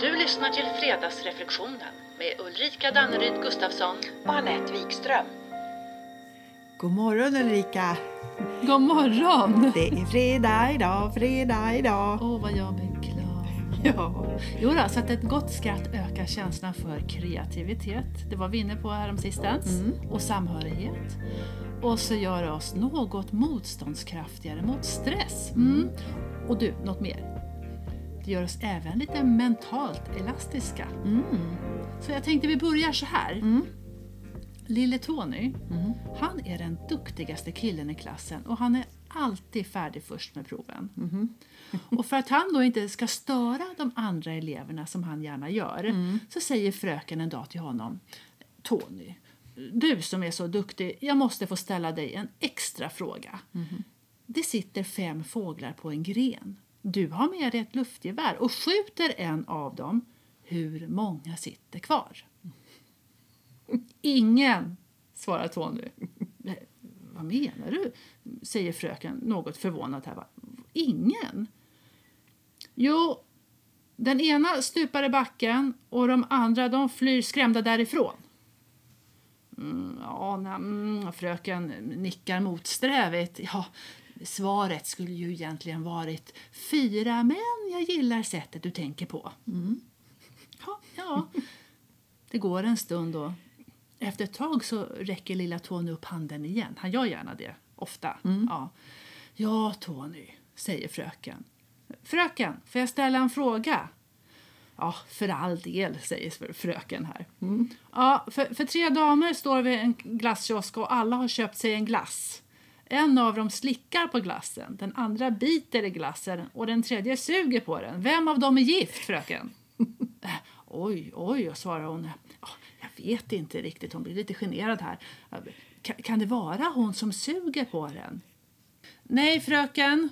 Du lyssnar till Fredagsreflektionen med Ulrika Danneryd Gustafsson. och Anette Wikström. God morgon Ulrika! God morgon! Det är fredag idag, fredag idag. Åh, vad jag blir glad. Ja, Jo då, så att ett gott skratt ökar känslan för kreativitet. Det var vi inne på häromsistens. Och samhörighet. Och så gör oss något motståndskraftigare mot stress. Mm. Och du, något mer. Det gör oss även lite mentalt elastiska. Så jag tänkte vi börjar så här. Lille Tony, han är den duktigaste killen i klassen och han är alltid färdig först med proven. Och för att han då inte ska störa de andra eleverna som han gärna gör så säger fröken en dag till honom Tony, du som är så duktig, jag måste få ställa dig en extra fråga. Det sitter fem fåglar på en gren. Du har med dig ett luftgevär och skjuter en av dem. Hur många sitter kvar? Ingen, svarar Tony. Eh, vad menar du? säger fröken något förvånad. här. Ingen? Jo, den ena stupar i backen och de andra de flyr skrämda därifrån. Mm, ja, nej, mm, fröken nickar motsträvigt. Ja, svaret skulle ju egentligen varit fyra, men jag gillar sättet du tänker på. Ja, ja. Det går en stund och efter ett tag så räcker lilla Tony upp handen igen. Han gör gärna det, ofta. Ja. ja, Tony, säger fröken. Fröken, får jag ställa en fråga? Ja, för all del, säger fröken här. Ja, för, för tre damer står vid en glasskiosk och alla har köpt sig en glass. En av dem slickar på glassen, den andra biter i glassen och den tredje suger på den. Vem av dem är gift, fröken? "Eh, Oj, oj, svarar hon. "Ja, Jag vet inte riktigt, hon blir lite generad här. Kan, det vara hon som suger på den? Nej, fröken,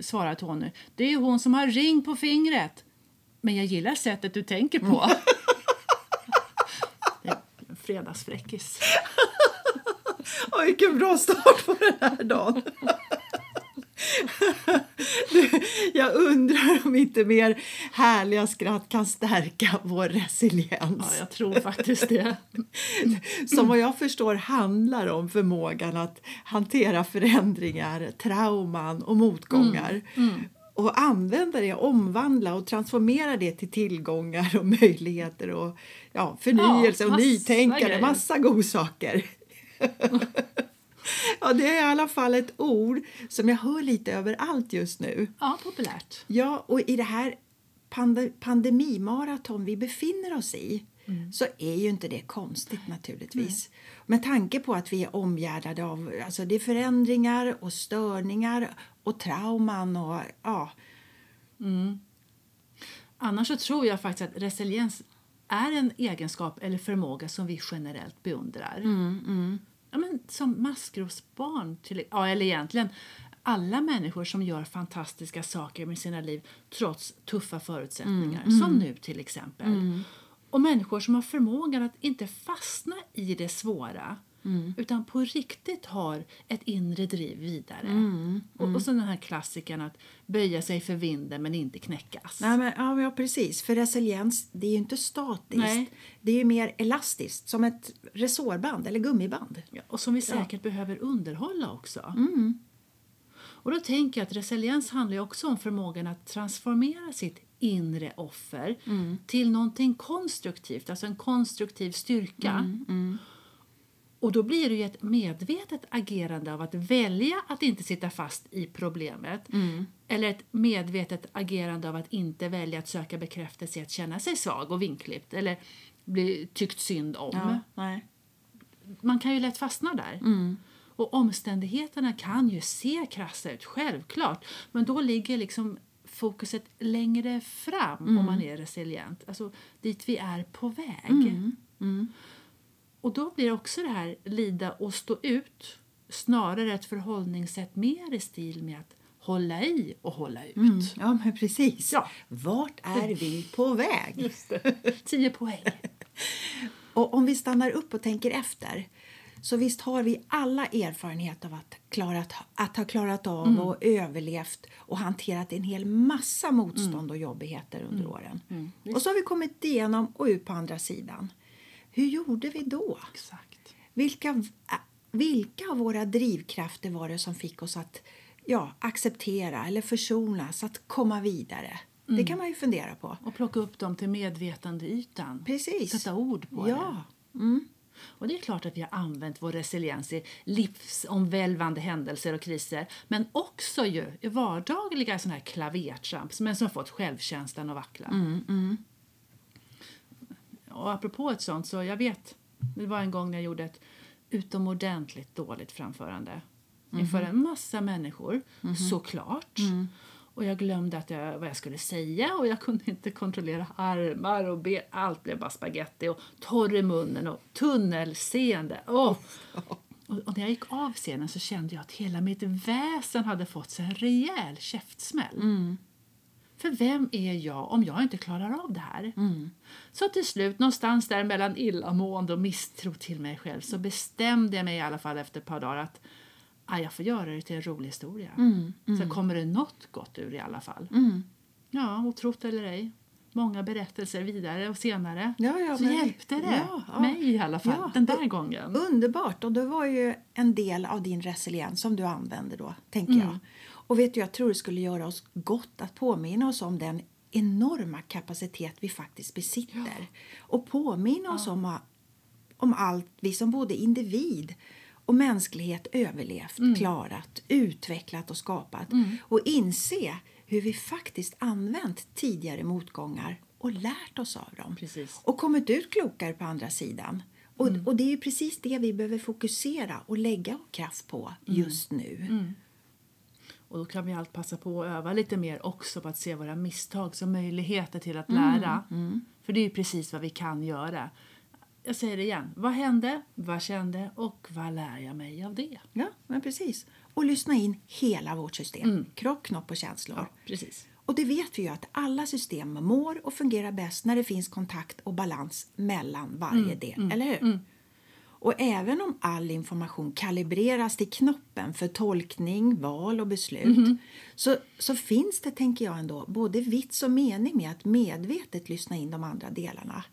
svarar Tony. Det är hon som har ring på fingret. Men jag gillar sättet du tänker på. En fredagsfräckis. Vilken bra start på den här dagen. Jag undrar om inte mer härliga skratt kan stärka vår resiliens. Ja, jag tror faktiskt det. Som vad jag förstår handlar om förmågan att hantera förändringar, trauman och motgångar. Och använda det, omvandla och transformera det till tillgångar och möjligheter och ja, förnyelse Ja, och nytänkande. grejer. Massa godsaker. ja, det är i alla fall ett ord som jag hör lite överallt just nu. Ja, populärt. Ja, och i det här pande- pandemimaraton vi befinner oss i så är ju inte det konstigt naturligtvis. Med tanke på att vi är omgärdade av alltså det förändringar och störningar och trauman och ja, Annars så tror jag faktiskt att resiliens är en egenskap eller förmåga som vi generellt beundrar. Ja, men som maskrosbarn, till, ja, eller egentligen alla människor som gör fantastiska saker med sina liv trots tuffa förutsättningar, som nu till exempel. Och människor som har förmågan att inte fastna i det svåra utan på riktigt har ett inre driv vidare. Och, och så den här klassikern att böja sig för vinden men inte knäckas. Nej, men, ja, ja, precis. För resiliens det är ju inte statiskt. Nej. Det är ju mer elastiskt, som ett resårband eller gummiband. Ja, och som vi säkert behöver underhålla också. Och då tänker jag att resiliens handlar ju också om förmågan att transformera sitt inre offer till någonting konstruktivt, alltså en konstruktiv styrka. Och då blir det ju ett medvetet agerande av att välja att inte sitta fast i problemet. Eller ett medvetet agerande av att inte välja att söka bekräftelse i att känna sig svag och vinklippt eller bli tyckt synd om nej. man kan ju lätt fastna där. Och omständigheterna kan ju se krassa ut, självklart. Men då ligger liksom fokuset längre fram om man är resilient. Alltså dit vi är på väg. Och då blir också det här lida och stå ut snarare ett förhållningssätt mer i stil med att hålla i och hålla ut. Ja, men precis. Ja. Vart är vi på väg? Tio poäng. Och om vi stannar upp och tänker efter Så visst har vi alla erfarenhet av att, klarat, att ha klarat av och överlevt och hanterat en hel massa motstånd och jobbigheter under åren. och så har vi kommit igenom och ut på andra sidan. Hur gjorde vi då? Exakt. Vilka, vilka av våra drivkrafter var det som fick oss att ja, acceptera eller försonas, att komma vidare? Det kan man ju fundera på. Och plocka upp dem till medvetandeytan. Precis. Sätta ord på det. Ja. Mm. Och det är klart att vi har använt vår resiliens i livsomvälvande händelser och kriser men också ju i vardagliga såna här klavertramp men som har fått självkänslan att vackla. Mm, Och apropå ett sånt så jag vet, det var en gång när jag gjorde ett utomordentligt dåligt framförande inför en massa människor, såklart. Och jag glömde att jag, vad jag skulle säga och jag kunde inte kontrollera armar och ben. Allt blev bara spaghetti och torr i munnen och tunnelseende. Åh! Och, och när jag gick av scenen så kände jag att hela mitt väsen hade fått sig en rejäl käftsmäll. För vem är jag om jag inte klarar av det här? Så till slut, någonstans där mellan illamående och misstro till mig själv så bestämde jag mig i alla fall efter ett par dagar att ah, jag får göra det till en rolig historia. Så kommer det något gott ur i alla fall. Ja, och trott eller ej. Många berättelser vidare och senare Ja, ja, så men- hjälpte det Ja, ja. mig i alla fall Ja, den där gången. Underbart! Och det var ju en del av din resiliens som du använde då, tänker jag. Och vet du, jag tror det skulle göra oss gott att påminna oss om den enorma kapacitet vi faktiskt besitter. Och påminna oss om, om allt vi som både individ och mänsklighet överlevt, klarat, utvecklat och skapat. Och inse hur vi faktiskt använt tidigare motgångar och lärt oss av dem. Precis. Och kommit ut klokare på andra sidan. Och, och det är ju precis det vi behöver fokusera och lägga kraft på just nu. Och då kan vi allt passa på att öva lite mer också på att se våra misstag som möjligheter till att lära. För det är ju precis vad vi kan göra. Jag säger det igen. Vad hände? Vad kände? Och vad lär jag mig av det? Ja, men precis. Och lyssna in hela vårt system. Kropp, knopp och känslor. precis. Och det vet vi ju att alla system mår och fungerar bäst när det finns kontakt och balans mellan varje del, eller hur? Och även om all information kalibreras till knoppen för tolkning, val och beslut så, så finns det, tänker jag ändå, både vits och mening med att medvetet lyssna in de andra delarna.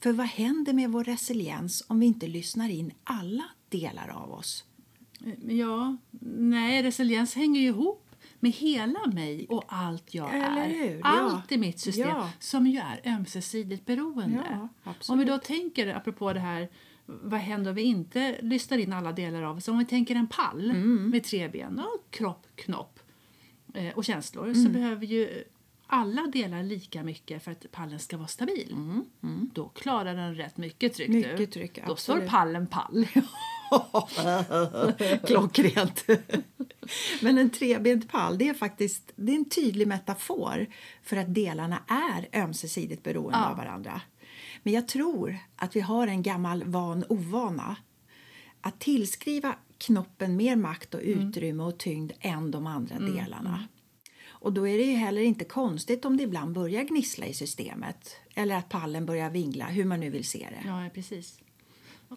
För vad händer med vår resiliens om vi inte lyssnar in alla delar av oss? Ja, nej, resiliens hänger ju ihop med hela mig och allt jag är. Ja. Allt i mitt system Ja. som ju är ömsesidigt beroende. Ja, om vi då tänker, apropå det här, vad händer om vi inte lyssnar in alla delar av oss? Om vi tänker en pall Mm. med tre ben och kropp, knopp eh, och känslor Mm. så behöver ju alla delar lika mycket för att pallen ska vara stabil. Då klarar den rätt mycket tryck. Mm, Mycket tryck, Då står pallen pall. Klockrent. Men en trebent pall det är faktiskt det är en tydlig metafor för att delarna är ömsesidigt beroende Ja. av varandra. Men jag tror att vi har en gammal van ovana att tillskriva knoppen mer makt och utrymme och tyngd än de andra delarna. Och då är det ju heller inte konstigt om det ibland börjar gnissla i systemet eller att pallen börjar vingla, hur man nu vill se det. Ja, precis.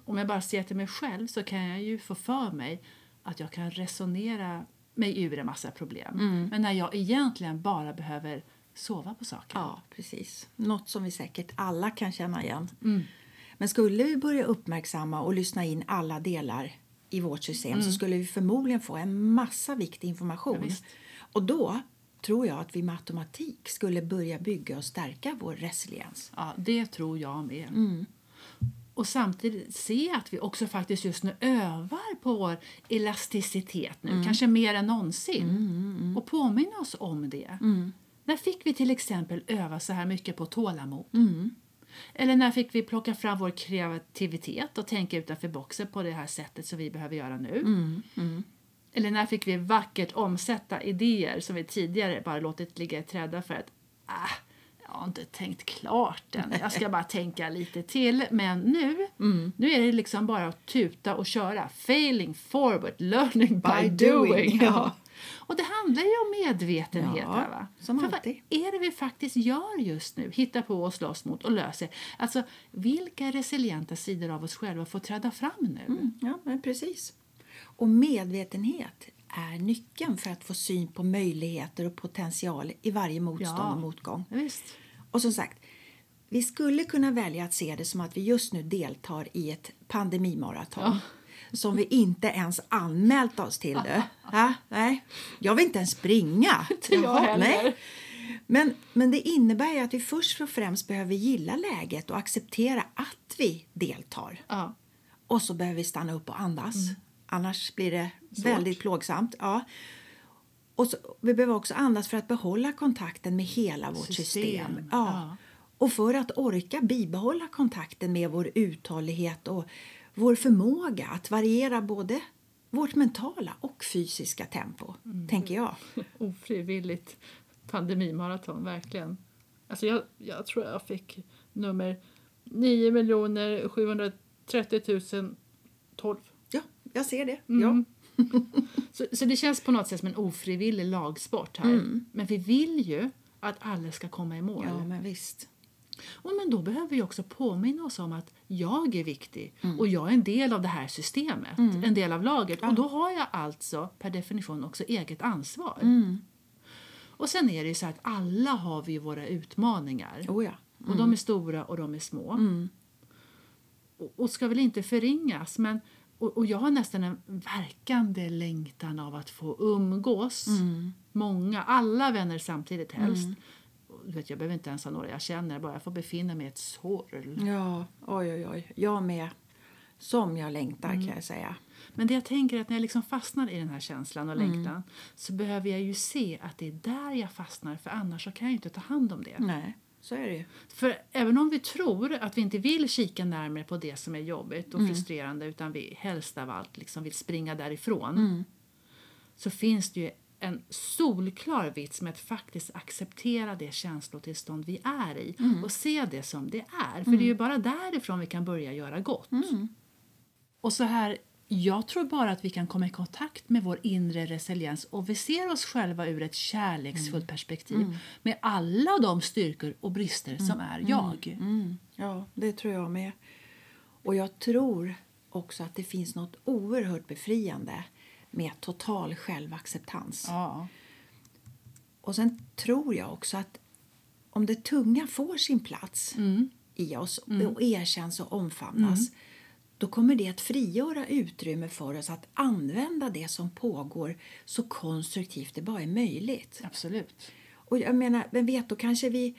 Om jag bara ser till mig själv så kan jag ju få för mig att jag kan resonera mig ur en massa problem. Men när jag egentligen bara behöver sova på saker. Ja, precis. Något som vi säkert alla kan känna igen. Men skulle vi börja uppmärksamma och lyssna in alla delar i vårt system så skulle vi förmodligen få en massa viktig information. Ja, och då tror jag att vi med automatik skulle börja bygga och stärka vår resiliens. Ja, det tror jag med. Och samtidigt se att vi också faktiskt just nu övar på vår elasticitet nu, kanske mer än någonsin. Och påminna oss om det. När fick vi till exempel öva så här mycket på tålamod? Eller när fick vi plocka fram vår kreativitet och tänka utanför boxen på det här sättet som vi behöver göra nu? Eller när fick vi vackert omsätta idéer som vi tidigare bara låtit ligga i träda för att ah, jag har inte tänkt klart än. Jag ska bara tänka lite till. Men nu, nu är det liksom bara att tuta och köra. Failing forward, learning by, By doing. doing, ja. Och det handlar ju om medvetenhet. Ja, här, va? som För alltid. vad är det vi faktiskt gör just nu? Hittar på och slåss mot och löser. Alltså, vilka resilienta sidor av oss själva får träda fram nu? Mm, ja, men precis. Och medvetenhet är nyckeln för att få syn på möjligheter och potential i varje motstånd Ja. och motgång. Ja, visst. Och som sagt, vi skulle kunna välja att se det som att vi just nu deltar i ett pandemimaraton som vi inte ens anmält oss till. Du. Ja, nej. Jag vill inte ens springa. Inte jag heller. Men, men det innebär att vi först och främst behöver gilla läget och acceptera att vi deltar. Ja. Och så behöver vi stanna upp och andas. Annars blir det väldigt plågsamt. Ja. Och så, vi behöver också andas för att behålla kontakten med hela vårt system. System, Ja. ja. Och för att orka bibehålla kontakten med vår uthållighet och vår förmåga att variera både vårt mentala och fysiska tempo, tänker jag. Ofrivilligt pandemimaraton, verkligen. Alltså jag, jag tror jag fick nummer 9 730 012. Ja, jag ser det. Mm. Ja. Så, så det känns på något sätt som en ofrivillig lagsport här. Men vi vill ju att alla ska komma i mål. ja, men visst. Och men då behöver vi också påminna oss om att jag är viktig och jag är en del av det här systemet, en del av laget. Och då har jag alltså per definition också eget ansvar. Och sen är det ju så att alla har vi våra utmaningar. Oh ja. Och de är stora och de är små. Och, och ska väl inte förringas, men och, och jag har nästan en verkande längtan av att få umgås. Många, alla vänner samtidigt helst. Du vet, jag behöver inte ens ha några jag känner, bara jag får befinna mig i ett sorl. Ja, oj, oj, oj. Jag med. Som jag längtar, kan jag säga. Men det jag tänker är att när jag liksom fastnar i den här känslan och längtan så behöver jag ju se att det är där jag fastnar, för annars så kan jag inte ta hand om det. Nej, så är det ju. För även om vi tror att vi inte vill kika närmare på det som är jobbigt och frustrerande utan vi helst av allt liksom vill springa därifrån så finns det ju en solklar vits med att faktiskt acceptera det känslotillstånd vi är i och se det som det är. För det är ju bara därifrån vi kan börja göra gott. Och så här, jag tror bara att vi kan komma i kontakt med vår inre resiliens och vi ser oss själva ur ett kärleksfullt perspektiv med alla de styrkor och brister som är jag. Mm, ja, det tror jag med. Och jag tror också att det finns något oerhört befriande med total självacceptans. Ja. Och sen tror jag också att om det tunga får sin plats i oss och erkänns och omfamnas då kommer det att frigöra utrymme för oss att använda det som pågår så konstruktivt det bara är möjligt. Absolut. Och jag menar, vem vet, då kanske vi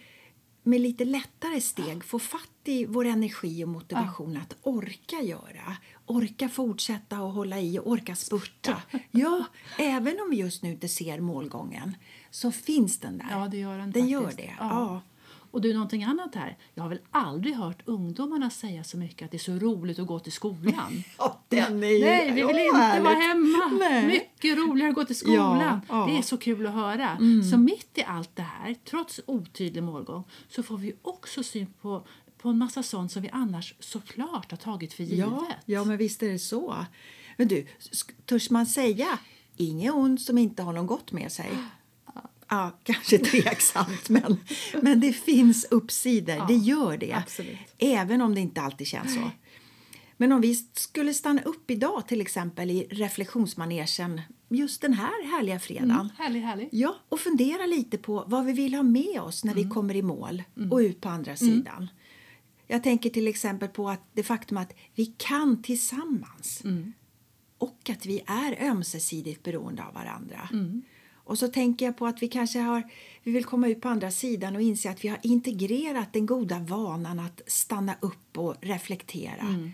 med lite lättare steg får fatt i vår energi och motivation att orka göra. Orka fortsätta och hålla i och orka spurta. Ja, även om vi just nu inte ser målgången så finns den där. Ja, det gör den Den gör det, ja. Och du, någonting annat här. Jag har väl aldrig hört ungdomarna säga så mycket att det är så roligt att gå till skolan. Ja, den är ju... Nej, vi vill Åh, inte härligt. vara hemma. Nej. Mycket roligare att gå till skolan. Ja, ja. Det är så kul att höra. Så mitt i allt det här, trots otydlig målgång, så får vi också syn på, på en massa sånt som vi annars såklart har tagit för givet. Ja, ja, men visst är det så. Men du, törs man säga inget ont som inte har något gott med sig? Ja, kanske tveksamt, men, men det finns uppsidor. det gör det. absolut. Även om det inte alltid känns så. Men om vi skulle stanna upp idag till exempel i reflektionsmanegen just den här härliga fredagen. Mm, härlig, härlig. Ja, och fundera lite på vad vi vill ha med oss när vi kommer i mål och ut på andra sidan. Jag tänker till exempel på att det faktum att vi kan tillsammans och att vi är ömsesidigt beroende av varandra. Och så tänker jag på att vi kanske har, vi vill komma ut på andra sidan och inse att vi har integrerat den goda vanan att stanna upp och reflektera.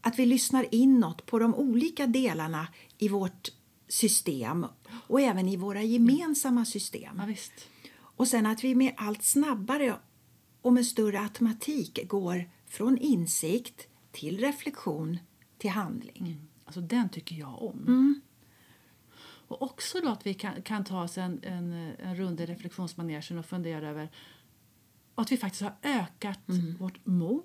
Att vi lyssnar inåt på de olika delarna i vårt system och även i våra gemensamma system. Ja. Och sen att vi med allt snabbare och med större automatik går från insikt till reflektion till handling. Alltså den tycker jag om. Mm. Och också då att vi kan, kan ta oss en, en, en runda i reflektionsmanegen och fundera över att vi faktiskt har ökat vårt mod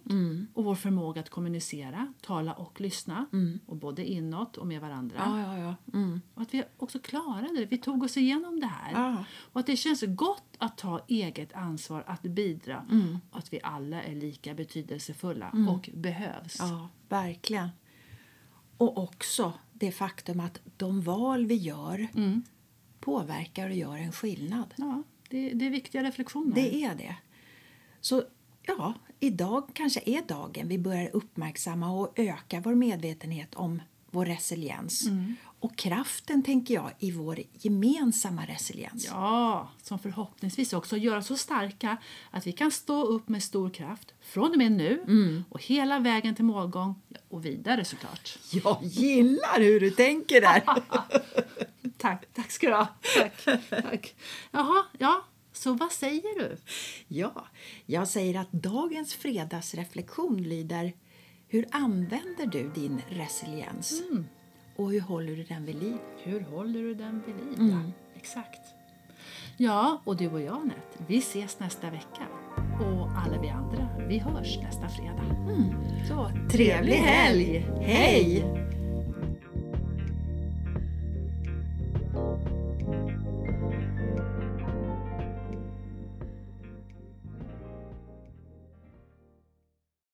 och vår förmåga att kommunicera, tala och lyssna. Och både inåt och med varandra. Ja, ja, ja. Mm. Och att vi också klarade det. Vi tog oss igenom det här. Och att det känns gott att ta eget ansvar, att bidra. Och att vi alla är lika betydelsefulla och behövs. Ja, verkligen. Och också det faktum att de val vi gör påverkar och gör en skillnad. Ja, det, det är viktiga reflektioner. Det är det. Så ja, idag kanske är dagen vi börjar uppmärksamma och öka vår medvetenhet om vår resiliens. Och kraften, tänker jag, i vår gemensamma resiliens. Ja, som förhoppningsvis också gör oss så starka att vi kan stå upp med stor kraft från och med nu och hela vägen till målgång och vidare såklart. Jag gillar hur du tänker där. Tack, tack ska du ha. Tack, tack. Jaha, ja, så vad säger du? Ja, jag säger att dagens fredagsreflektion lyder Hur använder du din resiliens? Och hur håller du den vid liv? Hur håller du den vid liv? Ja, exakt. Ja, och du och jag Anette, vi ses nästa vecka. Och alla vi andra, vi hörs nästa fredag. Så, trevlig helg! Hej!